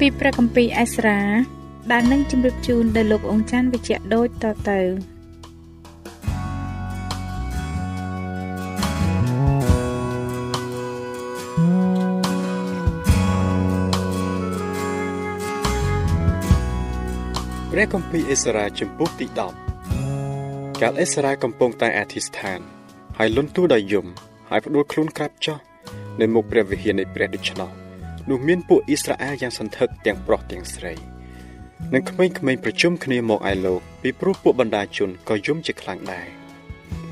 ពីព្រះគម្ពីរអេស្រាដែលនឹងជម្រាបជូនដល់លោកអង្ចាន់វិជ្ជៈដូចតទៅព្រះគម្ពីរអេសារ៉ាចំពុះទី10កាលអេសារ៉ាកំពុងតែអធិស្ឋាន ហើយលន់ទូដោយយំហើយផ្ដួលខ្លួនក្រាបចុះនៅមុខព្រះវិហារនៃព្រះដូច្នោះ នោះមានពួកអ៊ីស្រាអែលយ៉ាងសន្ធឹកទាំងប្រុសទាំងស្រីនិងក្មេងៗប្រជុំគ្នាមកឯលោកពីព្រោះពួកបណ្ដាជនក៏យំជាខ្លាំងដែរ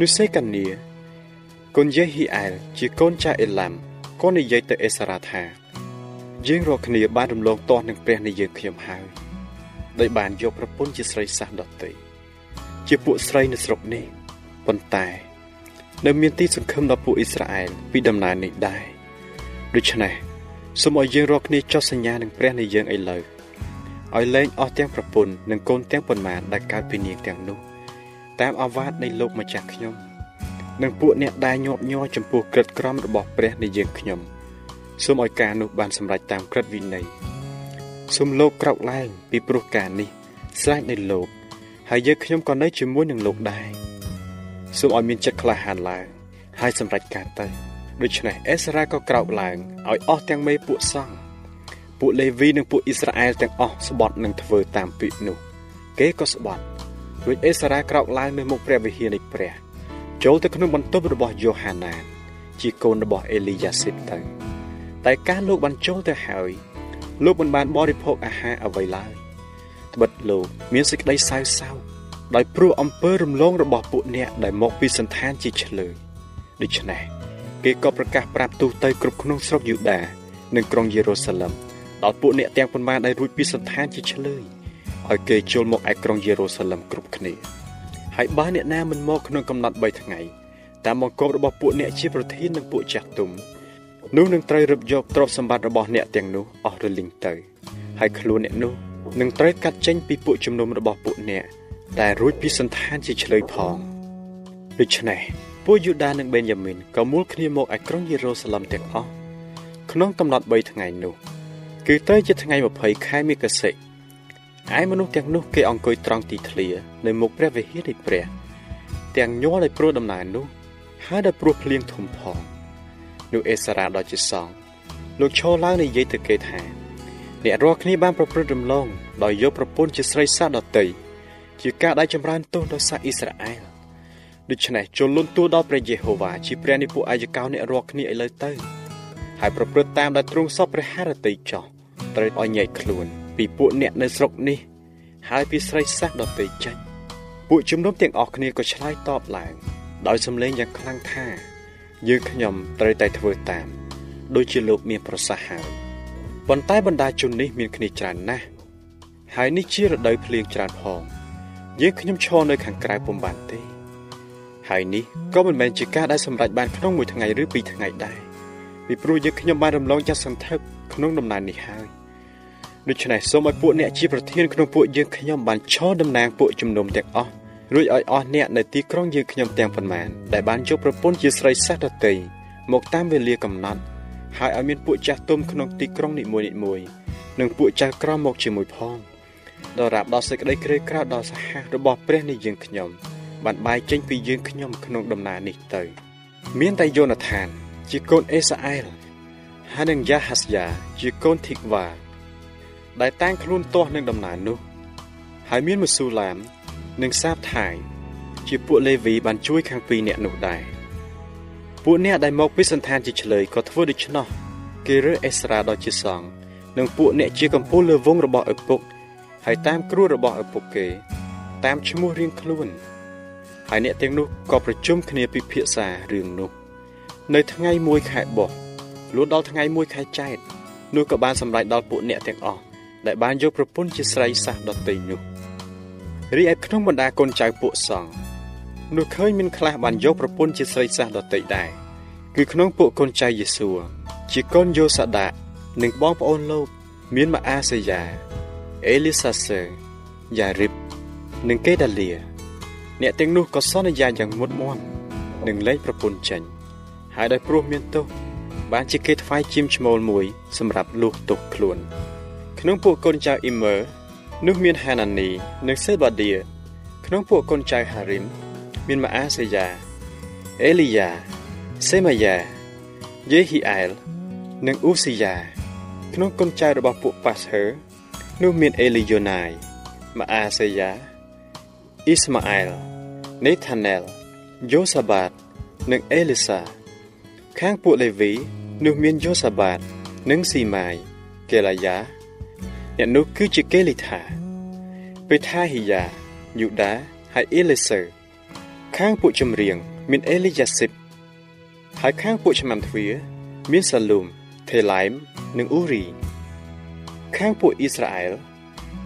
នោះសេកានីកូនយេហ៊ីអែលជាកូនចាអេឡាំក៏និយាយទៅអេសារ៉ាថាយើងរកគ្នាបានរំលងទាស់នឹងព្រះនៃយើងខ្ញុំហើយដោយបានយកប្រពន្ធជាស្រីសះដតីជាពួកស្រីនៅស្រុកនេះប៉ុន្តែនៅមានទីសង្ឃឹមដល់ពួកអ៊ីស្រាអែលពីដំណើរនេះដែរដូច្នេះ សូមឲ្យយើងរកគ្នាចុះសញ្ញានឹងព្រះនៃយើងឥឡូវឲ្យលែងអស់ទាំងប្រពន្ធនិងកូនទាំងប៉ុន្មានដែលកើតពីនាងទាំងនោះ តាមអាវាតនៃលោកម្ចាស់ខ្ញុំនិងពួកអ្នកដែលញាប់ញ័រចំពោះក្រិតក្រមរបស់ព្រះនៃយើងខ្ញុំសូមឲ្យការនោះបានសម្រេចតាមក្រិតវិន័យសូមលោកក្រោកឡើងពីព្រោះការនេះស្រេចនៅលោកហើយយើងខ្ញុំក៏នៅជាមួយនឹងលោកដែរសូមឲ្យមានចិត្តក្លាហានឡើងហើយសម្រេចការទៅ ដូច្នេះអេសារ៉ាក៏ក្រោកឡើងឲ្យអស់ទាំងមេពួកសង្ឃពួកលេវីនិងពួកអ៊ីស្រាអែលទាំងអស់ស្បត់នឹងធ្វើតាមពាក្យនោះ គេក៏ស្បត់រួចអេសារ៉ាក្រោកឡើងនៅមុខព្រះវិហារនៃព្រះ ចូលទៅក្នុងបន្ទប់របស់យ៉ូហាណាន ជាកូនរបស់អេលីយ៉ាស៊ីបទៅតែការលោកបានចូលទៅហើយលោកមិនបានបរិភោគអាហារអ្វីឡើយត្បិតលោកមានសេចក្តីសៅសៅដោយព្រោះអំពើរំលងរបស់ពួកអ្នកដែលមកពីសន្តានជាឆ្លើយដូច្នេះ គេក៏ប្រកាសប្រាប់ទូទៅគ្រប់ក្នុងស្រុកយូដានិងក្រុងយេរូសាឡឹមដល់ពួកអ្នកទាំងប៉ុន្មានដែលរួចពីសន្តានជាឆ្លើយឲ្យគេចូលមកឯក្រុងយេរូសាឡឹមគ្រប់គ្នាហើយបើអ្នកណាមិនមកក្នុងកំណត់3ថ្ងៃតាមបង្គាប់របស់ពួកអ្នកជាប្រធាននិងពួកចាស់ទុំនោះនឹងត្រូវរឹបយកទ្រព្យសម្បត្តិរបស់អ្នកទាំងនោះអស់រលីងទៅហើយខ្លួនអ្នកនោះនឹងត្រូវកាត់ចេញពីពួកជំនុំរបស់ពួកអ្នកដែលរួចពីសន្តានជាឆ្លើយផងដូច្នេះ ពួកយូដានិងបេនយ៉ាមីនក៏មូលគ្នាមកឯក្រុងយេរូសាឡឹមទាំងអស់ក្នុងកំណត់3ថ្ងៃនោះគឺទៅជាថ្ងៃ20ខែមិគសិឯមនុស្សទាំងនោះគេអង្គុយត្រង់ទីធ្លានៅមុខព្រះវិហារនៃព្រះ ទាំងញ័រដោយព្រោះដំណើរនោះហើយដោយព្រោះភ្លៀងធំផងនោះអេសារ៉ាដ៏ជាសង្ឃលោកឈរឡើងនិយាយទៅគេថាអ្នករាល់គ្នាបានប្រព្រឹត្តរំលងដោយយកប្រពន្ធជាស្រីសាដតីជាការដែលចម្រើនទោសដល់សាសអ៊ីស្រាអែល ដូច្នេះចូលលន់ទួដល់ព្រះយេហូវ៉ាជាព្រះនៃពួកអាយកោអ្នករាល់គ្នាឥឡូវទៅហើយប្រព្រឹត្តតាមដែលទ្រង់សពព្រះハរតីចោះត្រូវឲ្យញែកខ្លួន ពីពួកអ្នកនៅស្រុកនេះ ហើយពីស្រីសាសដតីចេញពួកជំនុំទាំងអស់គ្នាក៏ឆ្លើយតបឡើង ដោយសំឡេងយ៉ាងខ្លាំងថាយើងខ្ញុំត្រូវតែធ្វើតាមដូចជាលោកមានប្រសាសន៍ហើយប៉ុន្តែបណ្ដាជននេះមានគ្នាច្រើនណាស់ហើយនេះជារដូវភ្លៀងច្រើនផងយើងខ្ញុំឈរនៅខាងក្រៅពុំបានទេ ហើយនេះក៏មិនមែនជាការដែលសម្រេចបានក្នុងមួយថ្ងៃឬពីរថ្ងៃដែរពីព្រោះយើងខ្ញុំបានរំលងចាស់សន្ធឹកក្នុងដំណើរនេះហើយដូច្នេះសូមឲ្យពួកអ្នកជាប្រធានក្នុងពួកយើងខ្ញុំបានឈរតំណាងពួកជំនុំទាំងអស់រួចឲ្យអស់អ្នកនៅទីក្រុងយើងខ្ញុំទាំងប៉ុន្មានដែលបានយកប្រពន្ធជាស្រីសះដតីមកតាមវេលាកំណត់ហើយឲ្យមានពួកចាស់ទុំក្នុងទីក្រុងនីមួយៗនិងពួកចាស់ក្រមមកជាមួយផងដល់រាប់ដល់សេចក្តីក្រីក្រដល់សហះរបស់ព្រះនៃយើងខ្ញុំ បានបាយចេញពីយើងខ្ញុំក្នុងដំណើរនេះទៅ មានតែយូណាថាន ជាកូនអេសាអែលហើយនឹងយ៉ាហាសយ៉ាជាកូនធីកវ៉ាដែលតាំងខ្លួនទាស់នឹងដំណើរនោះ ហើយមានមស៊ូឡាម និងសាបថៃជាពួកលេវីបានជួយខាងពីរអ្នកនោះដែរពួកអ្នកដែលមកពីសន្តានជាឆ្លើយក៏ធ្វើដូច្នោះគេរើអេស្រាដល់ជាសង្ឃនិងពួកអ្នកជាកំពូលលើវងរបស់ឪពុក ហើយតាមគ្រួរបស់ឪពុកគេ តាមឈ្មោះរៀងខ្លួន ហើយអ្នកទាំងនោះក៏ប្រជុំគ្នាពិភាក្សារឿងនោះនៅថ្ងៃមួយខែបោះលួនដល់ថ្ងៃមួយខែចែកនោះក៏បានសម្រេចដល់ពួកអ្នកទាំងអស់ដែលបានយកប្រពន្ធជាស្រីសះដតីនោះរីឯក្នុងបណ្ដាកូនចៅពួកសង្ឃនោះឃើញមានខ្លះបានយកប្រពន្ធជាស្រីសះដតីដែរគឺក្នុងពួកកូនចៅយេស៊ូជាកូនយូសាដានិងបងប្អូនលោកមានម៉ាអាសេយ៉ាអេលីសាសឺយ៉ារីបនិងកេដាលី អ្នកទាំងនោះក៏សន្យាយ៉ាងមុតមមនឹងលែងប្រពន្ធចេញហើយដោយព្រោះមានទោសបានជាគេថ្វាយជាមឈ្មោលមួយ សម្រាប់លួសទោសខ្លួន ក្នុងពួកកូនចៅអ៊ីមឺនោះមានហាណានី និងសេបាឌីក្នុងពួកកូនចៅហារីមមានម៉ាអាសេយ៉ាអេលីយ៉ាសេម៉ាយ៉ាយេហ៊ីអែលនិងអ៊ូស៊ីយ៉ាក្នុងកូនចៅរបស់ពួកប៉ាសហឺនោះមានអេលីយ៉ូណាយម៉ាអាសេយ៉ា អ៊ីស្ម៉ាអែលនេថាណែលយូសាបាតនិងអេលីសា ខាងពួកលេវីនោះមានយូសាបាត និងស៊ីម៉ាយកេឡាយ៉ាអ្នកនោះគឺជាកេលីថាពេថាហ៊ីយ៉ាយូដាហើយអេលីសឺខាងពួកចម្រៀង មានអេលីយ៉ាស៊ីបហើយខាងពួកឆ្មាំទ្វាមានសាលូមថេឡៃមនិងអ៊ូរីខាងពួកអ៊ីស្រាអែល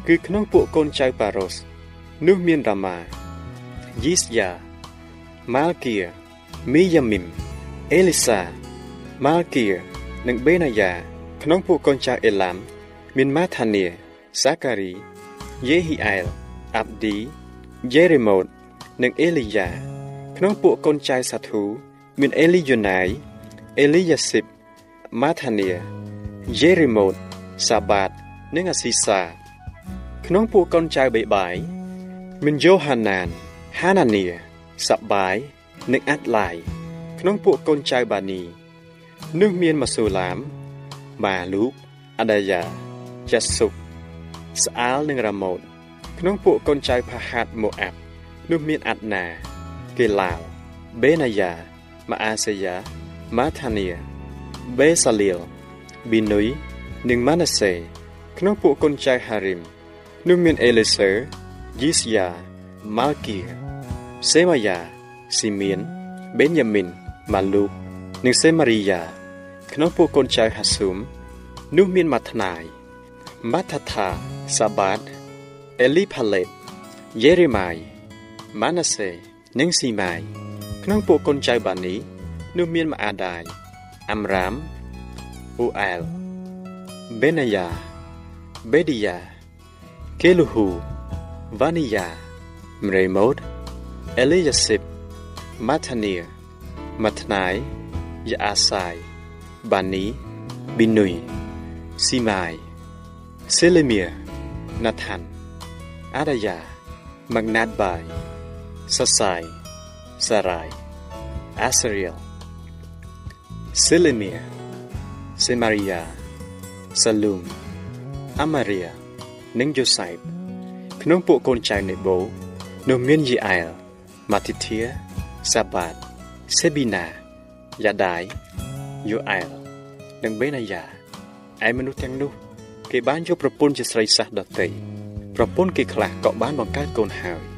គឺក្នុងពួកកូនចៅប៉ារ៉ូស នោះមានរ៉ាម៉ាយីស្យ៉ាម៉ាល់គៀមីយ៉ាមីមអេលីសាម៉ាល់គៀនិងបេណាយ៉ាក្នុងពួកកូនចៅអេឡាំមានម៉ាថានីសាការីយេហ៊ីអែលអាប់ឌីយេរេម៉ូតនិងអេលីយ៉ាក្នុងពួកកូនចៅសាធូមានអេលីយ៉ូណៃអេលីយ៉ាស៊ីបម៉ាថានីយេរេម៉ូតសាបាតនិងអាស៊ីសា ក្នុងពួកកូនចៅបេបាយ មានយ៉ូហាណានហាណានីសាបាយនិងអាត់ឡាយក្នុងពួកកូនចៅបានីនោះមានម៉ាស៊ូឡាមម៉ាលូកអាដាយ៉ាយ៉ាស៊ុបស្អាលនិងរ៉ាម៉ូតក្នុងពួកកូនចៅផាហាតម៉ូអាប់នោះមានអាត់ណាកេឡាវបេណាយ៉ាម៉ាអាសេយ៉ាម៉ាថានីបេសាលីលប៊ីនុយនិងម៉ាណាសេក្នុងពួកកូនចៅហារីមនោះមានអេលីសឺ យីសយ៉ាម៉ាល់គីសេម៉ាយ៉ាស៊ីមៀនបេនយ៉ាមីនម៉ាលូកនិងសេម៉ារីយ៉ាក្នុងពួកកូនចៅហាស៊ូមនោះមានម៉ាថ្នាយម៉ាថាថាសាបាតអេលីផាឡេតយេរេម៉ាយម៉ាណាសេនិងស៊ីម៉ាយក្នុងពួកកូនចៅបានីនោះមានម៉ាអាដាយអាំរ៉ាមអ៊ូអែលបេណាយ៉ាបេឌីយ៉ាកេលូហ៊ូ វ៉ានីយ៉ាមរេម៉ូតអេលីយ៉ាស៊ីបម៉ាថានីម៉ាថ្នាយយ៉ាអាសាយបានីប៊ីនុយស៊ីម៉ាយសេលេមៀណាថានអាដាយ៉ាម៉ាក់ណាតបាយសសាយសារ៉ៃអាសរៀលសេលេមៀសេម៉ារីយ៉ាសាលូមអាម៉ារីយ៉ានិងយូសៃប ក្នុងពួកកូនចៅនៃបូនោះមានយីអែលម៉ាទីធៀសាបាតសេប៊ីណាយ៉ាដៃយូអែលនិងបេណាយ៉ាឯមនុស្សទាំងនោះ គេបានយកប្រពន្ធជាស្រីសះដតីប្រពន្ធគេខ្លះក៏បានបង្កើតកូនហើយ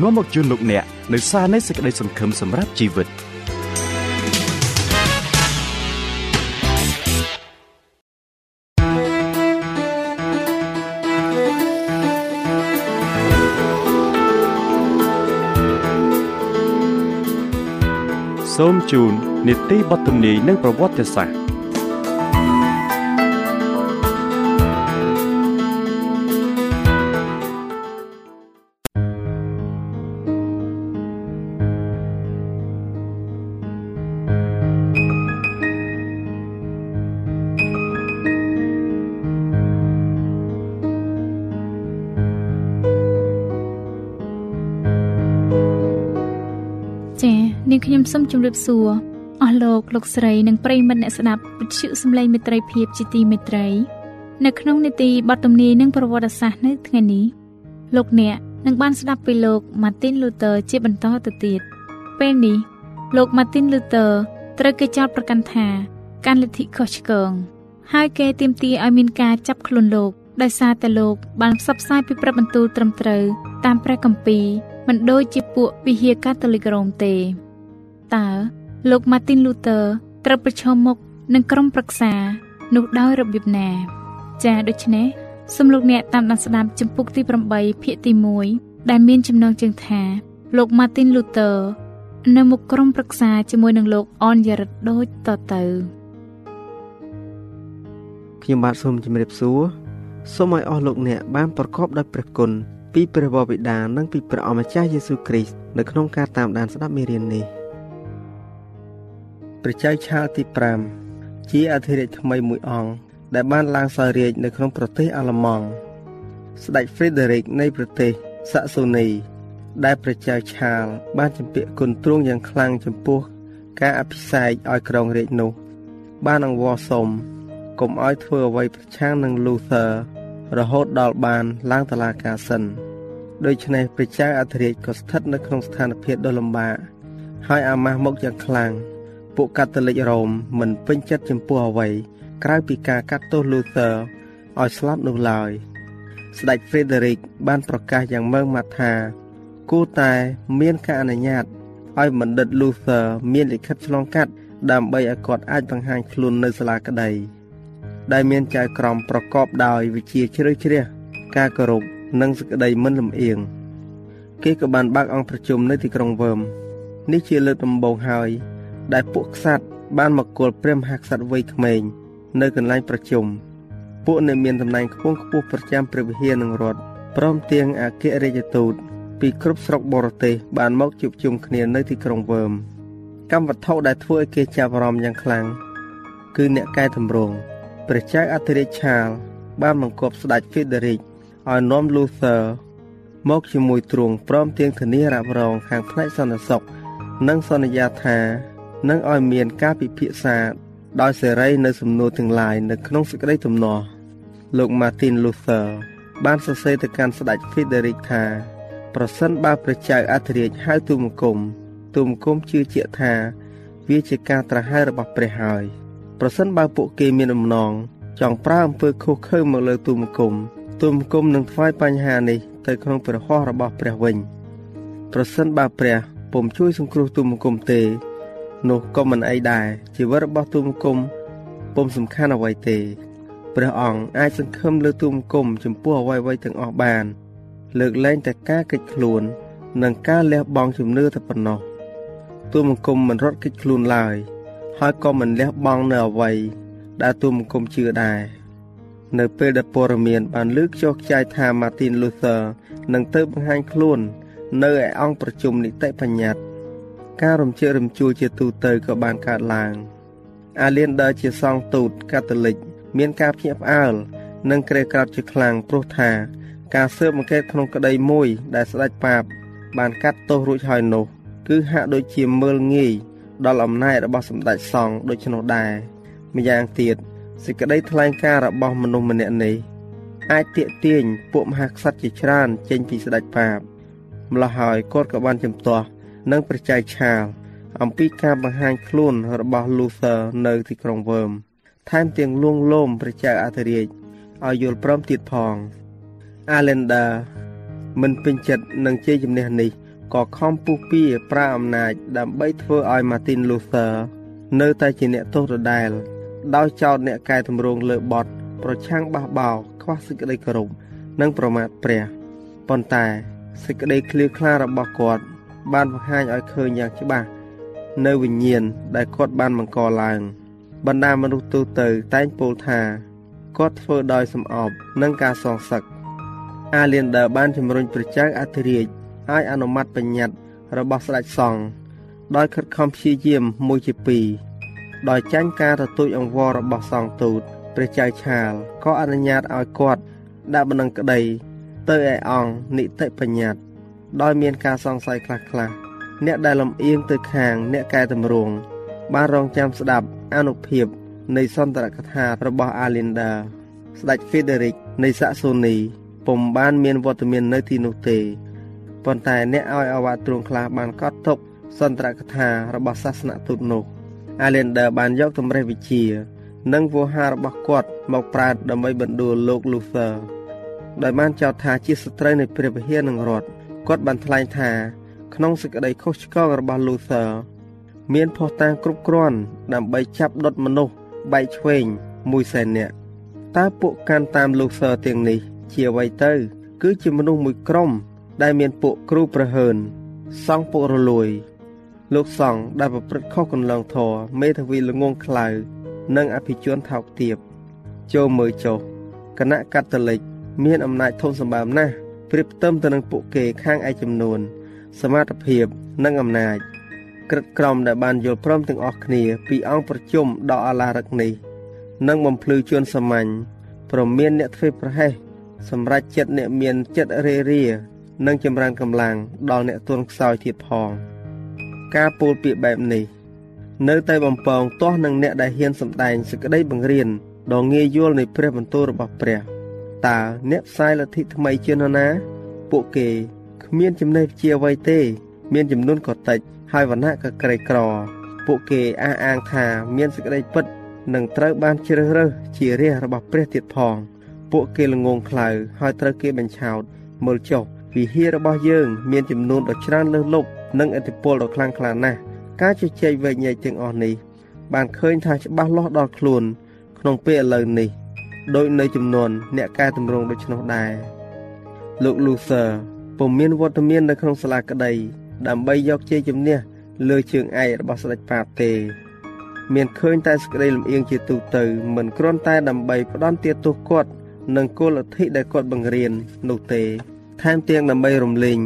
នាំមកជូនលោកអ្នកនៅសារនៃសេចក្តីសង្ឃឹមសម្រាប់ជីវិត។សូមជូននីតិបទទំនាយនិងប្រវត្តិសាស្ត្រ ខ្ញុំសូមជម្រាបសួរអស់លោកលោកស្រីនិងប្រិយមិត្តអ្នកស្ដាប់វិទ្យុសំឡេងមេត្រីភាពជាទីមេត្រី នៅក្នុងនីតិបទទំនាយនិងប្រវត្តិសាស្ត្រនៅថ្ងៃនេះលោកអ្នកនឹងបានស្ដាប់ពីលោក Martin Luther ជាបន្តទៅទៀតពេលនេះលោក Martin Luther ត្រូវគេចោទប្រកាន់ថាកាន់លទ្ធិខុសឆ្គងហើយគេទាមទារឲ្យមានការចាប់ខ្លួនលោកដោយសារតែលោកបានផ្សព្វផ្សាយពីប្រាប់បន្ទូលត្រឹមត្រូវតាមព្រះគម្ពីរមិនដូចជាពួកវិហារកាតូលិករ៉ូមទេ តើលោក Martin Luther ត្រូវប្រឈមមុខនឹងក្រុមប្រឹក្សានោះដោយរបៀបណាចាដូច្នេះសូមលោកអ្នកតាមដានស្ដាប់ចម្ពោះទី8ភាគទី1ដែលមានចំណងជើងថាលោក Martin Luther នៅមុខក្រុមប្រឹក្សាជាមួយនឹងលោកអនយ៉ារិតដូចតទៅខ្ញុំបាទសូមជម្រាបសួរសូមឲ្យអស់លោកអ្នកបានប្រកបដោយព្រះគុណពីព្រះវរបិតានិងពីព្រះអម្ចាស់យេស៊ូវគ្រីស្ទនៅក្នុងការតាមដានស្ដាប់មេរៀននេះ។ ព្រះចៅឆាលទី5ជាអធិរាជថ្មីមួយអង្គដែលបានឡើងសោយរាជនៅក្នុងប្រទេសអាល្លឺម៉ង់ស្ដេច Frederick នៃប្រទេសសាក់សូនី ដែលព្រះចៅឆាល បានចម្ពាក់គុណទ្រង់យ៉ាងខ្លាំងចំពោះ ការអភិសេកឲ្យក្រុងរាជនោះ បានអង្វរសុំកុំឲ្យធ្វើអ្វីប្រឆាំងនឹង Luther រហូតដល់បានឡើងតឡាការសិនដូច្នេះព្រះចៅអធិរាជក៏ស្ថិតនៅក្នុងស្ថានភាពដ៏លំបាកហើយអាម៉ាស់មុខយ៉ាងខ្លាំង ពួកកាតូលិករ៉ូមមិនពេញចិត្តចំពោះអ្វីក្រៅពីការកាត់ទោស Luther ឲ្យស្លាប់នោះឡើយស្ដេច Frederick បានប្រកាសយ៉ាងម៉ឺងម៉ាត់ថាគួរតែមានការអនុញ្ញាតឲ្យបណ្ឌិត Luther មានលិខិតឆ្លងកាត់ដើម្បីឲ្យគាត់អាចបង្ហាញខ្លួននៅសាលាក្តីដែលមានចៅក្រមប្រកបដោយវិជ្ជាជ្រៅជ្រះការគោរពនិងសេចក្តីមិនលំអៀងគេក៏បានបើកអង្គប្រជុំនៅទីក្រុងវើមនេះជាលើកដំបូងហើយ ដែលពួកក្សត្របានមកគល់ព្រះមហាក្សត្រវ័យក្មេងនៅកន្លែងប្រជុំពួកអ្នកមានតំណែងខ្ពង់ខ្ពស់ប្រចាំព្រះវិហារនិងរដ្ឋព្រមទាំងអគ្គរដ្ឋទូតពីគ្រប់ស្រុកបរទេសបានមកជួបជុំគ្នានៅទីក្រុងវើមកម្មវត្ថុដែលធ្វើឲ្យគេចាប់អារម្មណ៍យ៉ាងខ្លាំងគឺអ្នកកែតម្រង់ព្រះចៅអធិរាជឆាល បានបង្គាប់ស្ដេច Frederick ឲ្យនាំ Luther មកជាមួយទ្រង់ព្រមទាំងធានារ៉ាប់រងខាងផ្នែកសន្តិសុខនិងសន្យាថា និងឲ្យមានការពិភាក្សាដោយសេរីនៅសំណួរទាំងឡាយនៅក្នុងសេចក្តីទំនាស់លោក Martin Luther បានសរសេរទៅកាន់ស្ដេច Frederick ថាប្រសិនបើព្រះចៅអធិរាជហៅទូមង្គមទូមង្គមជឿជាក់ថាវាជាការត្រាស់ហើយរបស់ព្រះហើយប្រសិនបើពួកគេមានអំណងចង់ប្រើអំពើខុសខើមកលើទូមង្គមទូមង្គមនឹងថ្វាយបញ្ហានេះទៅក្នុងព្រះហស្ថរបស់ព្រះវិញប្រសិនបើព្រះពុំជួយសង្គ្រោះទូមង្គមទេ នោះក៏មិនអីដែរជីវិតរបស់ទូមគុំពុំសំខាន់អ្វីទេព្រះអង្គអាចសង្ឃឹមលើទូមគុំចំពោះអ្វីៗទាំងអស់បាន លើកលែងតែការកិច្ចខ្លួន និងការលះបង់ជំនឿតែប៉ុណ្ណោះទូមង្គមមិនរត់គេចខ្លួនឡើយ ហើយក៏មិនលះបង់នៅអ្វីដែលទូមង្គមជឿដែរនៅពេលដែលព័រមៀនបានលើកចុះខ្ចាយថា Martin Luther នឹងទៅបង្ហាញខ្លួន នៅឯអង្គប្រជុំនីតិបញ្ញត្តិ ការរំជើបរំជួលជាទូទៅក៏បានកើតឡើងអាលៀនដើរជាសង្ឃទូតកាតូលិកមានការភ្ញាក់ផ្អើលនិងក្រេះក្រោតជាខ្លាំងព្រោះថាការស៊ើបអង្កេតក្នុងក្តីមួយដែលស្ដេចប៉ាប បានកាត់ទោសរួចហើយនោះ គឺហាក់ដូចជាមើលងាយដល់អំណាចរបស់សម្ដេចសង្ឃដូច្នោះដែរម្យ៉ាងទៀតសេចក្តីថ្លែងការណ៍របស់មនុស្សម្នាក់នេះអាចទាក់ទាញពួកមហាក្សត្រជាច្រើនចេញពីស្ដេចបាបម្ល៉េះហើយគាត់ក៏បានជំទាស់ នឹងប្រជ័យឆាលអំពីការបង្ហាញខ្លួនរបស់ Luther នៅទីក្រុងវើមថែមទាំងលួងលោមព្រះចៅអធិរាជឲ្យយល់ព្រមទៀតផង Allender មិនពេញចិត្តនឹងជ័យជំនះនេះក៏ខំពុះពៀប្រើអំណាច ដើម្បីធ្វើឲ្យ Martin Luther នៅតែជាអ្នកទោសដដែលដោយចោទអ្នកកែតម្រង់លើបទប្រឆាំងបះបោខ្វះសេចក្តីគោរពនិងប្រមាថព្រះប៉ុន្តែសេចក្តីឃ្លាខ្លារបស់គាត់ បានបង្ហាញឲ្យឃើញយ៉ាងច្បាស់នៅវិញ្ញាណដែលគាត់បានបង្កឡើងបណ្ដាមនុស្សទូទៅតែងពោលថាគាត់ធ្វើដោយសំអប់នឹងការសងសឹកអាលៀនដឺបានជំរុញព្រះចៅអធិរាជឲ្យអនុម័តបញ្ញត្តិរបស់ស្ដេចសង្ឃដោយខិតខំព្យាយាមមួយជាពីរដោយចាញ់ការទទូចអង្វររបស់សង្ឃទូតព្រះចៅឆាលក៏អនុញ្ញាតឲ្យគាត់ដាក់បណ្ដឹងក្តីទៅឯអង្គនីតិបញ្ញត្តិ ដោយមានការសង្ស័យខ្លះៗអ្នកដែលលំអៀងទៅខាងអ្នកកែតម្រង់បានរងចាំស្ដាប់អនុភាពនៃសន្ទរកថារបស់ Alinda ស្ដេច Frederick នៃសាក់សូនីពុំបានមានវត្តមាននៅទីនោះទេប៉ុន្តែអ្នកឲ្យអវ៉ាទ្រង់ខ្លះបានកត់ទុកសន្ទរកថារបស់សាសនទូតនោះ Allender បានយកតម្រេះវិជា និងវោហាររបស់គាត់មកប្រើដើម្បីបណ្ដួលលោក Luther ដោយបានចោទថាជាសត្រូវនៃព្រះវិហារនិងរដ្ឋ គាត់បានថ្លែងថា ក្នុងសេចក្តីខុសឆ្គងរបស់ Luther មានភស្តុតាងគ្រប់គ្រាន់ដើម្បីចាប់ដុតមនុស្សបែកឆ្វេងមួយសែននាក់តើពួកកាន់តាម Luther ទាំងនេះ ជាអ្វីទៅ គឺជាមនុស្សមួយក្រុម ដែលមានពួកគ្រូប្រហើនសង់ពួករលួយ លោកសង្ឃដែលប្រព្រឹត្តខុសកន្លងធរមេធាវីល្ងងខ្លៅនិងអភិជនថោកទាបចូលមើលចុះគណៈកាតូលិកមានអំណាចធំសម្បើមណាស់ ប្រៀបផ្ទឹមទៅនឹងពួកគេខាងឯចំនួន សមត្ថភាពនិងអំណាចក្រិតក្រមដែលបានយល់ព្រមទាំងអស់គ្នាពីអង្គប្រជុំដ៏អាឡារឹកនេះនិងបំភ្លឺជួនសាមញ្ញប្រមានអ្នកធ្វើប្រហែសសម្រាប់ចិត្តអ្នកមានចិត្តរេរានិងចម្រើនកម្លាំងដល់អ្នកទន់ខ្សោយទៀតផងការពោលពាក្យបែបនេះ នៅតែបំពងទាស់នឹងអ្នកដែលហ៊ានសម្ដែងសេចក្តីបង្រៀនដ៏ងាយយល់នៃព្រះបន្ទូលរបស់ព្រះ តើអ្នកផ្សាយលទ្ធិថ្មីជានរណា ពួកគេគ្មានចំណេះវិជ្ជាអ្វីទេ មានចំនួនក៏តិចហើយវណ្ណៈក៏ក្រីក្រ ពួកគេអះអាងថាមានសេចក្តីពិតនឹងត្រូវបានជ្រើសរើសជារាជរបស់ព្រះទៀតផង ពួកគេល្ងងខ្លៅហើយត្រូវគេបញ្ឆោតមើលចុះវិហាររបស់យើង មានចំនួនដ៏ច្រើនលើសលប់និងឥទ្ធិពលដ៏ខ្លាំងក្លាណាស់ការជជែកវែកញែកទាំងអស់នេះបានឃើញថាច្បាស់លាស់ដល់ខ្លួន ក្នុងពេលឥឡូវនេះ ដោយនៅចំនួនអ្នកកែតម្រង់ដូច្នោះដែរលោក Luther ពុំមានវត្តមាននៅក្នុងសាលាក្តីដើម្បីយកជ័យជំនះលើជើងឯករបស់ស្ដេចបាបទេ មានឃើញតែសេចក្តីលំអៀងជាទូទៅមិនគ្រាន់តែដើម្បីផ្ដន់ទាទោសគាត់និងគោលលទ្ធិដែលគាត់បង្រៀននោះទេថែមទាំងដើម្បីរំលែង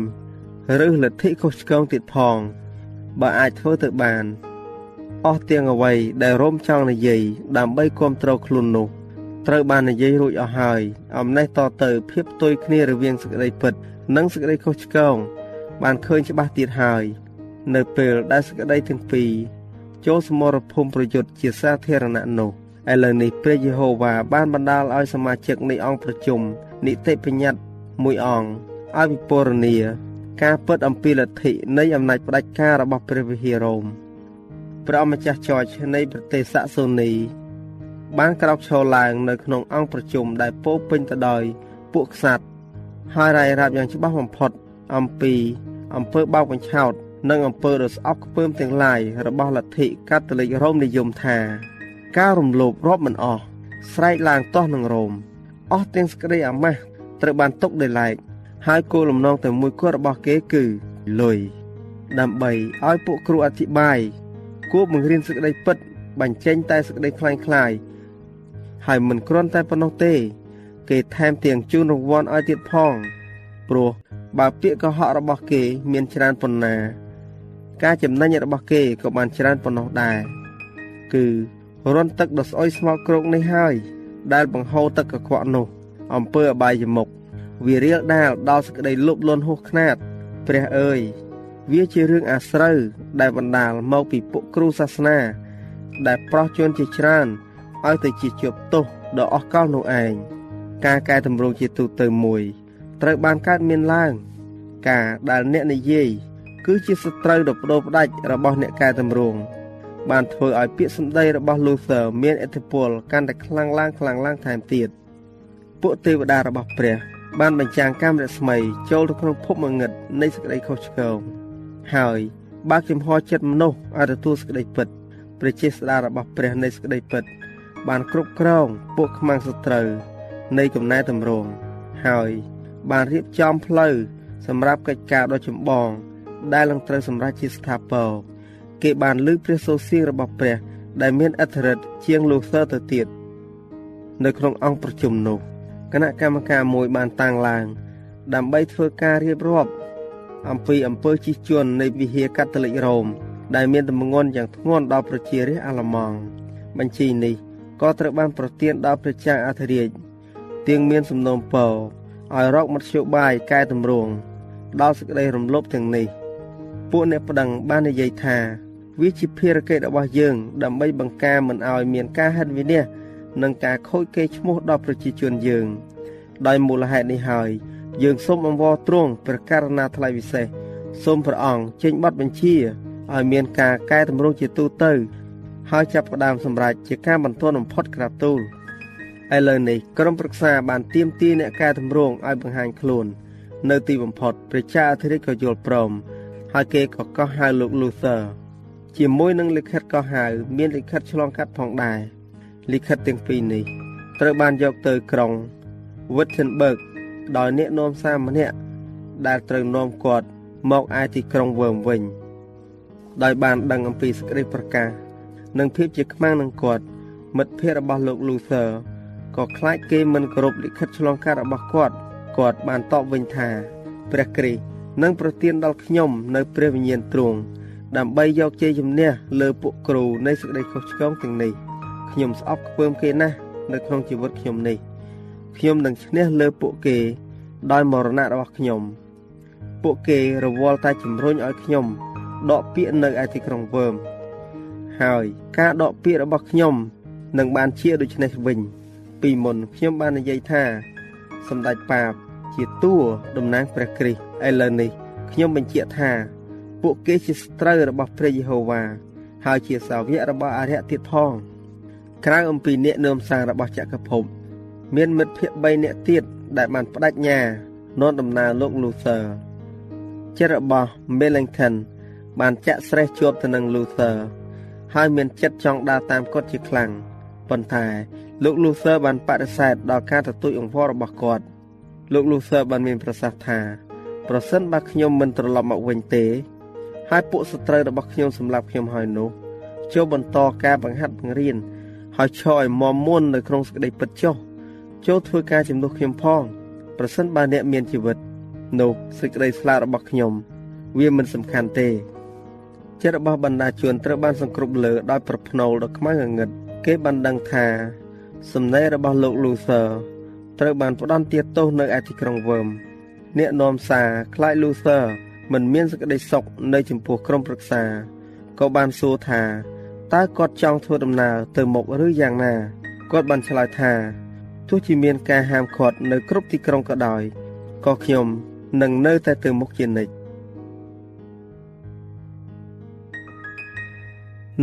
ឬលទ្ធិខុសឆ្គងទៀតផងបើអាចធ្វើទៅបានអស់ទាំងអ្វីដែលរោមចង់និយាយដើម្បីគ្រប់គ្រងខ្លួននោះ ត្រូវបាននិយាយរួចអស់ហើយអំណេះតទៅភាពផ្ទុយគ្នារវាងសេចក្តីពិត និងសេចក្តីខុសឆ្គងបានឃើញច្បាស់ទៀតហើយ នៅពេលដែលសេចក្តីទាំងពីរចូលសមរភូមិប្រយុទ្ធជាសាធារណៈនោះឥឡូវនេះព្រះយេហូវ៉ាបានបណ្ដាលឲ្យសមាជិកនៃអង្គប្រជុំនីតិបញ្ញត្តិមួយអង្គឲ្យពិពណ៌នាការពិតអំពីលទ្ធិនៃអំណាចផ្ដាច់ការរបស់ព្រះវិហាររ៉ូមព្រះម្ចាស់ចចនៃប្រទេសសាក់សូនី បានក្រោកឈរឡើងនៅក្នុងអង្គប្រជុំដែលពោពេញទៅដោយពួកក្សត្រហើយរាយរាប់យ៉ាងច្បាស់បំផុតអំពីអំពើបោកបញ្ឆោត និងអំពើរស្អប់ខ្ពើមទាំងឡាយរបស់លទ្ធិកាតូលិករ៉ូមនិយមថា ការរំលោភរាប់មិនអស់ស្រែកឡើងទាស់នឹងរ៉ូមអស់ទាំងសក្តិអាម៉ាស់ត្រូវបានຕົកដោយឡែកហើយគោលលំណងតែមួយគត់របស់គេគឺលុយដើម្បីឲ្យពួកគ្រូអធិប្បាយគួរបង្រៀនសេចក្តីពិតបញ្ចេញតែសេចក្តីខ្លាំងខ្លាយ ហើយមិនគ្រាន់តែប៉ុណ្ណោះទេ គេថែមទាំងជូនរង្វាន់ឲ្យទៀតផងព្រោះបើពាក្យកុហករបស់គេ មានច្រើនប៉ុណ្ណា ការចំណេញរបស់គេក៏បានច្រើនប៉ុណ្ណោះដែរគឺរន់ទឹកដ៏ស្អុយស្មោកគ្រោកនេះហើយ ដែលបង្ហូរទឹកកខ្វក់នោះអំពើអបាយមុខវារៀលដាលដល់សក្តីលោភលន់ហួសខ្នាតព្រះអើយវាជារឿងអាស្រូវដែលបណ្ដាលមកពីពួកគ្រូសាសនា ដែលប្រោះជន់ជាច្រើន ឲ្យទៅជាជាប់ទោសដ៏អស់កលនោះឯងការកែតម្រង់ជាទូទៅមួយ ត្រូវបានកើតមានឡើង ការដែលអ្នកនិយាយគឺជាសត្រូវដ៏បដូរផ្ដាច់របស់អ្នកកែតម្រង់បានធ្វើឲ្យពាក្យសម្ដីរបស់ Luther មានឥទ្ធិពលកាន់តែខ្លាំងឡើងខ្លាំងឡើងថែមទៀតពួកទេវតារបស់ព្រះ បានបញ្ចាំងកាមរស្មីចូលទៅក្នុងភពងងឹតនៃសេចក្តីខុសឆ្គងហើយបើកចំហចិត្តមនុស្សឲ្យទទួលសេចក្តីពិតព្រះចេស្តារបស់ព្រះនៃសេចក្តីពិត បានគ្រប់គ្រងពួកខ្មាំងសត្រូវនៃកំណែតម្រង់ហើយបានរៀបចំផ្លូវសម្រាប់កិច្ចការដ៏ចម្បង ដែលនឹងត្រូវសម្រេចជាស្ថាពរគេបានលើកព្រះសូរសៀងរបស់ព្រះ ដែលមានអធិរិទ្ធជាងលូសឺទៅទៀតនៅក្នុងអង្គប្រជុំនោះគណៈកម្មការមួយបានតាំងឡើង ដើម្បីធ្វើការរៀបរាប់អំពីអំពើជិះជាន់នៃវិហារកាតូលិករ៉ូមដែលមានទម្ងន់យ៉ាងធ្ងន់ដល់ប្រជារាស្ត្រអាល្លឺម៉ង់បញ្ជីនេះ ក៏ត្រូវបានប្រទានដល់ព្រះចៅអធិរាជទៀងមានសំណូមពរឲ្យរកមធ្យោបាយកែតម្រង់ដល់សេចក្តីរំលោភទាំងនេះពួកអ្នកប្តឹងបាននិយាយថា វាជាភារកិច្ចរបស់យើង ដើម្បីបង្ការមិនឲ្យមានការហិនវិនិច្ឆ័យនិងការខូចកេរ្តិ៍ឈ្មោះដល់ប្រជាជនយើង ដោយមូលហេតុនេះហើយយើងសូមអង្វរទ្រង់ព្រះករណាថ្លៃវិសេសសូមព្រះអង្គចេញប័ណ្ណបញ្ជាឲ្យមានការកែតម្រង់ជាទូទៅ ហើយចាប់ផ្ដើមសម្រេចជាការបន្ទាន់បំផុតក្រាបទូលឥឡូវនេះក្រុមប្រឹក្សាបានទៀមទាអ្នកកែតម្រង់ឲ្យបង្ហាញខ្លួន នៅទីបំផុតព្រះចៅអធិរាជក៏យល់ព្រម ហើយគេក៏កោះហៅលោក Luther ជាមួយនឹងលិខិតកោះហៅមានលិខិតឆ្លងកាត់ផងដែរលិខិតទាំងពីរនេះត្រូវបានយកទៅក្រុង Wittenberg ដោយអ្នកនាំសារម្នាក់ដែលត្រូវនាំគាត់មកឯទីក្រុងវើមវិញដោយបានដឹងអំពីសេចក្តីប្រកាស និងភាពជាខ្មាំងនឹងគាត់មិត្តភ័ក្តិរបស់លោក Luther ក៏ខ្លាចគេមិនគោរពលិខិតឆ្លងកាត់របស់គាត់គាត់បានតបវិញថាព្រះគ្រីស្ទនឹងប្រទានដល់ខ្ញុំនៅព្រះវិញ្ញាណទ្រង់ដើម្បីយកជ័យជំនះលើពួកគ្រូនៃសេចក្តីខុសឆ្គងទាំងនេះខ្ញុំស្អប់ខ្ពើមគេណាស់នៅក្នុងជីវិតខ្ញុំនេះខ្ញុំនឹងឈ្នះលើពួកគេ ដោយមរណៈរបស់ខ្ញុំ ពួកគេរវល់តែជំរុញឲ្យខ្ញុំដកពាក្យនៅឯទីក្រុងវើម ហើយការដកពាក្យរបស់ខ្ញុំនឹងបានជាដូច្នេះវិញ ពីមុនខ្ញុំបាននិយាយថាសម្ដេចប៉ាបជាតួតំណាងព្រះគ្រីស្ទឥឡូវនេះខ្ញុំបញ្ជាក់ថា ពួកគេជាស្ត្រូវ របស់ព្រះយេហូវ៉ាហើយជាសាវករបស់អរិយទៀតផងក្រៅអំពីអ្នកនាំសាររបស់ចក្រភព មានមិត្តភ័ក្តិ3នាក់ទៀតដែលបានបដិញ្ញានាំដំណើរលោក Luther ចិត្តរបស់ Melanchthon បានចាក់ស្រេះជាប់ទៅនឹង Luther ហើយមានចិត្តចង់ដើរតាមគាត់ជាខ្លាំងប៉ុន្តែលោក Luther បានបដិសេធដល់ការទទូចអង្វររបស់គាត់លោក Luther បានមានប្រសាសន៍ថាប្រសិនបើខ្ញុំមិនត្រឡប់មកវិញទេ ហើយពួកសត្រូវរបស់ខ្ញុំសម្លាប់ខ្ញុំហើយនោះចូលបន្តការបង្ហាត់បង្រៀនហើយឈរឲ្យមមមួននៅក្នុងសេចក្តីពិតចុះចូលធ្វើការជំនួសខ្ញុំផងប្រសិនបើអ្នកមានជីវិត នោះសេចក្តីស្លាប់របស់ខ្ញុំ វាមិនសំខាន់ទេ ចិត្តរបស់បណ្ដាជនត្រូវបានសង្គ្រប់លើដោយប្រភ្នូលដ៏ខ្មៅងងឹតគេបានដឹងថា សំណេររបស់លោក Luther ត្រូវបានផ្ដន់ទាទោសនៅឯទីក្រុងវើមអ្នកនាំសារខ្លាច Luther មិនមានសេចក្តីសុខនៅចំពោះក្រុមប្រឹក្សាក៏បានសួរថាតើគាត់ចង់ធ្វើដំណើរទៅមុខឬយ៉ាងណាគាត់បានឆ្លើយថាទោះជាមានការហាមឃាត់នៅគ្រប់ទីក្រុងក៏ដោយក៏ខ្ញុំនឹងនៅតែទៅមុខជានិច្ច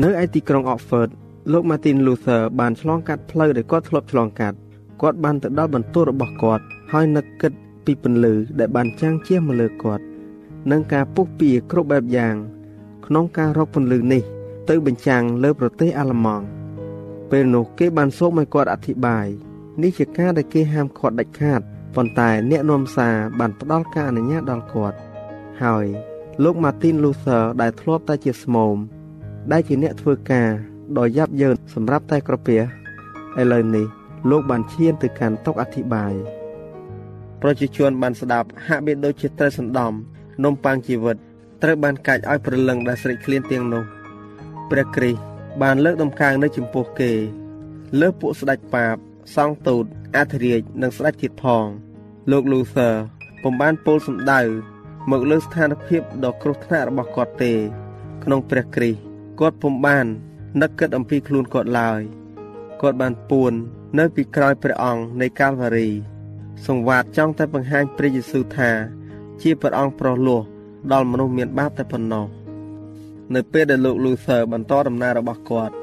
នៅឯទីក្រុង Oxford លោក Martin Luther បានឆ្លងកាត់ផ្លូវដែលគាត់ធ្លាប់ឆ្លងកាត់គាត់បានទៅដល់បន្ទោរបស់គាត់ហើយនឹកគិតពីពន្លឺដែលបានចាំងជះមកលើគាត់និងការពុះពៀគ្រប់បែបយ៉ាង ក្នុងការរកពន្លឺនេះ ទៅបញ្ចាំងលើប្រទេសអាល្លឺម៉ង់ពេលនោះគេបានសូមឲ្យគាត់អធិប្បាយនេះជាការដែលគេហាមឃាត់ដាច់ខាតប៉ុន្តែអ្នកនាំសារបានផ្ដល់ការអនុញ្ញាតដល់គាត់ហើយលោក Martin Luther ដែលធ្លាប់តែជាស្មោម ដែលជាអ្នកធ្វើការដ៏យ៉ាប់យ៉ឺនសម្រាប់តែក្រពះឥឡូវនេះលោកបានឈានទៅកាន់តុអធិប្បាយប្រជាជនបានស្ដាប់ហាក់បីដូចជាត្រូវសណ្ដំនំប៉័ងជីវិតត្រូវបានកាច់ឲ្យប្រលឹងដែលស្រេកឃ្លានទាំងនោះព្រះគ្រីស្ទបានលើកដំកើងនៅចំពោះគេ លើពួកស្ដេចប៉ាបសង្ឃទូតអធិរាជនិងស្ដេចទៀតផងលោក Luther ពុំបានពោលសម្ដៅមកលើស្ថានភាពដ៏គ្រោះថ្នាក់របស់គាត់ទេ ក្នុងព្រះគ្រីស្ទ គាត់ពុំបាននឹកគិតអំពីខ្លួនគាត់ឡើយគាត់បានពួននៅពីក្រោយព្រះអង្គនៃកាល់វ៉ារី សង្វាតចង់តែបង្ហាញព្រះយេស៊ូវថា ជាព្រះអង្គប្រោះលោះដល់មនុស្សមានបាបតែប៉ុណ្ណោះនៅពេលដែលលោក Luther បន្តដំណើររបស់គាត់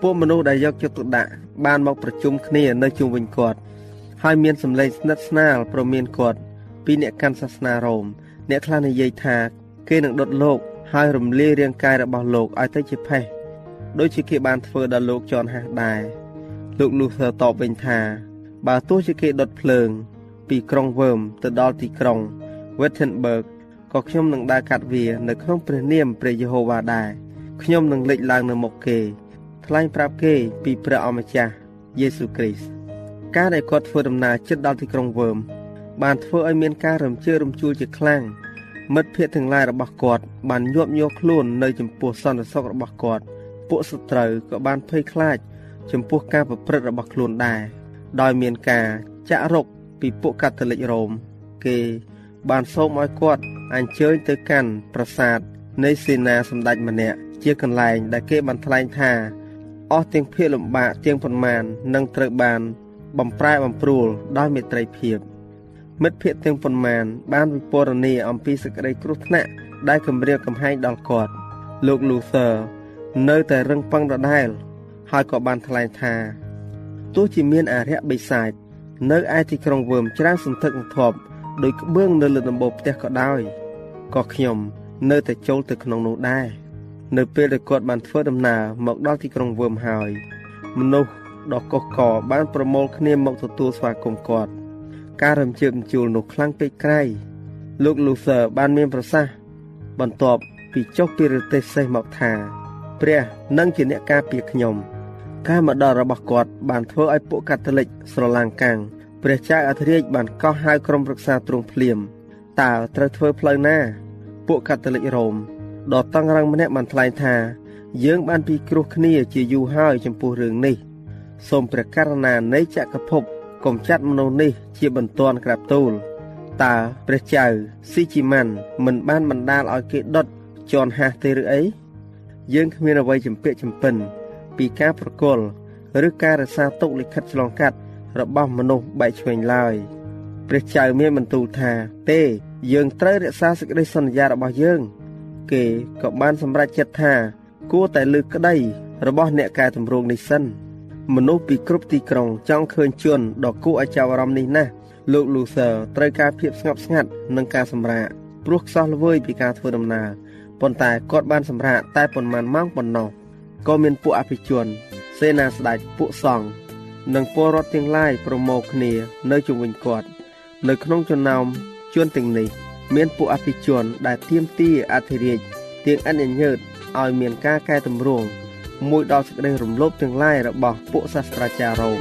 ពួកមនុស្សដែលយកចិត្តទុកដាក់បានមកប្រជុំគ្នានៅជុំវិញគាត់ហើយមានសម្លេងស្និទ្ធស្នាលប្រមានគាត់ពីអ្នកកាន់សាសនារ៉ូមអ្នកខ្លះនិយាយថា គេនឹងដុតលោក ហើយរំលាយរាងកាយរបស់លោកឲ្យទៅជាផេះដូចជាគេបានធ្វើដល់លោកចនហាស់ដែរលោកលូធ័រតបវិញថាបើទោះជាគេដុតភ្លើង ពីក្រុងវើមទៅដល់ទីក្រុង Wittenberg ក៏ខ្ញុំនឹងដើរកាត់វា នៅក្នុងព្រះនាមព្រះយេហូវ៉ាដែរខ្ញុំនឹងលេចឡើងនៅមុខគេ ថ្លែងប្រាប់គេពីព្រះអម្ចាស់យេស៊ូវគ្រីស្ទការដែលគាត់ធ្វើដំណើរជិតដល់ទីក្រុងវើមបានធ្វើឲ្យមានការរំជើបរំជួលជាខ្លាំង មិត្តភ័ក្តិទាំងឡាយរបស់គាត់បានញាប់ញ័រខ្លួននៅចំពោះសន្តិសុខរបស់គាត់ពួកសត្រូវក៏បានភ័យខ្លាច ចំពោះការប្រព្រឹត្តរបស់ខ្លួនដែរដោយមានការចាក់រុកពីពួកកាតូលិករ៉ូមគេបានសូមឲ្យគាត់អញ្ជើញទៅកាន់ប្រាសាទនៃសេនាសម្ដេចម្នាក់ជាកន្លែងដែលគេបានថ្លែងថាអស់ទាំងភាពលំបាកទាំងប៉ុន្មាននឹងត្រូវបានបំប្រែបំព្រួលដោយមេត្រីភាព មិត្តភ័ក្តិទាំងប៉ុន្មាន បានវិពណ៌នាអំពីសេចក្តីគ្រោះថ្នាក់ដែលគំរាមកំហែងដល់គាត់លោក Luther នៅតែរឹងប៉ឹងដដែល ហើយក៏បានថ្លែងថាទោះជាមានអារក្សបិសាចនៅឯទីក្រុងវើមច្រើនសន្ធឹកសន្ធាប់ដោយក្បឿងនៅលើដំបូលផ្ទះក៏ដោយក៏ខ្ញុំ នៅតែចូលទៅក្នុងនោះដែរនៅពេលដែលគាត់បានធ្វើដំណើរមកដល់ទីក្រុងវើមហើយ មនុស្សដ៏កុះកបានប្រមូលគ្នាមកទទួលស្វាគមន៍គាត់ ការរំជើបជូលនោះខ្លាំងពេកក្រៃលោក Luther បានមានប្រសាសន៍បន្ទាប់ពីចុះពីរទេសសេះមកថាព្រះនឹងជាអ្នកការពារខ្ញុំ ការមកដល់របស់គាត់បានធ្វើឲ្យពួកកាតូលិកស្រឡាំងកាំងព្រះចៅអធិរាជបានកោះហៅក្រុមប្រឹក្សាទ្រង់ភ្លាមតើត្រូវធ្វើផ្លូវណា ពួកកាតូលិករ៉ូមដ៏តឹងរ៉ឹងម្នាក់បានថ្លែងថាយើងបានពីគ្រោះគ្នាជាយូរហើយចំពោះរឿងនេះសូមព្រះករណានៃចក្រភព កុំចាត់មនុស្សនេះជាបន្ទាន់ក្រាបទូលតើព្រះចៅស៊ីជីម៉ាន់មិនបានបណ្ដាលឲ្យគេដុតជន់ហាស់ទេឬអីយើងគ្មានអ្វីចម្ពាក់ចម្ពិនពីការប្រគល់ឬការរក្សាទុកលិខិតឆ្លងកាត់របស់មនុស្សបែកឆ្វេងឡើយព្រះចៅមានបន្ទូលថា ទេយើងត្រូវរក្សាសេចក្តីសន្យារបស់យើង គេក៏បានសម្រេចចិត្តថា គួរតែលើកក្តីរបស់អ្នកកែតម្រង់នេះសិន មនុស្សពីគ្រប់ទីក្រុងចង់ឃើញជនដ៏គួរឲ្យចាប់អារម្មណ៍នេះណាស់លោក Luther ត្រូវការភាពស្ងប់ស្ងាត់និងការសម្រាកព្រោះខ្សោះល្វើយពីការធ្វើដំណើរប៉ុន្តែគាត់បានសម្រាកតែប៉ុន្មានម៉ោងប៉ុណ្ណោះក៏មានពួកអភិជន សេនាស្ដេចពួកសង្ឃនិងពលរដ្ឋទាំងឡាយប្រមូលគ្នា នៅជុំវិញគាត់ នៅក្នុងចំណោមជនទាំងនេះ មានពួកអភិជនដែលទាមទារអធិរាជទាំងអិនញើតឲ្យមានការកែតម្រង់ មួយដល់សេចក្តីរំលោភទាំងឡាយរបស់ពួកសាស្ត្រាចារ្យរ៉ូម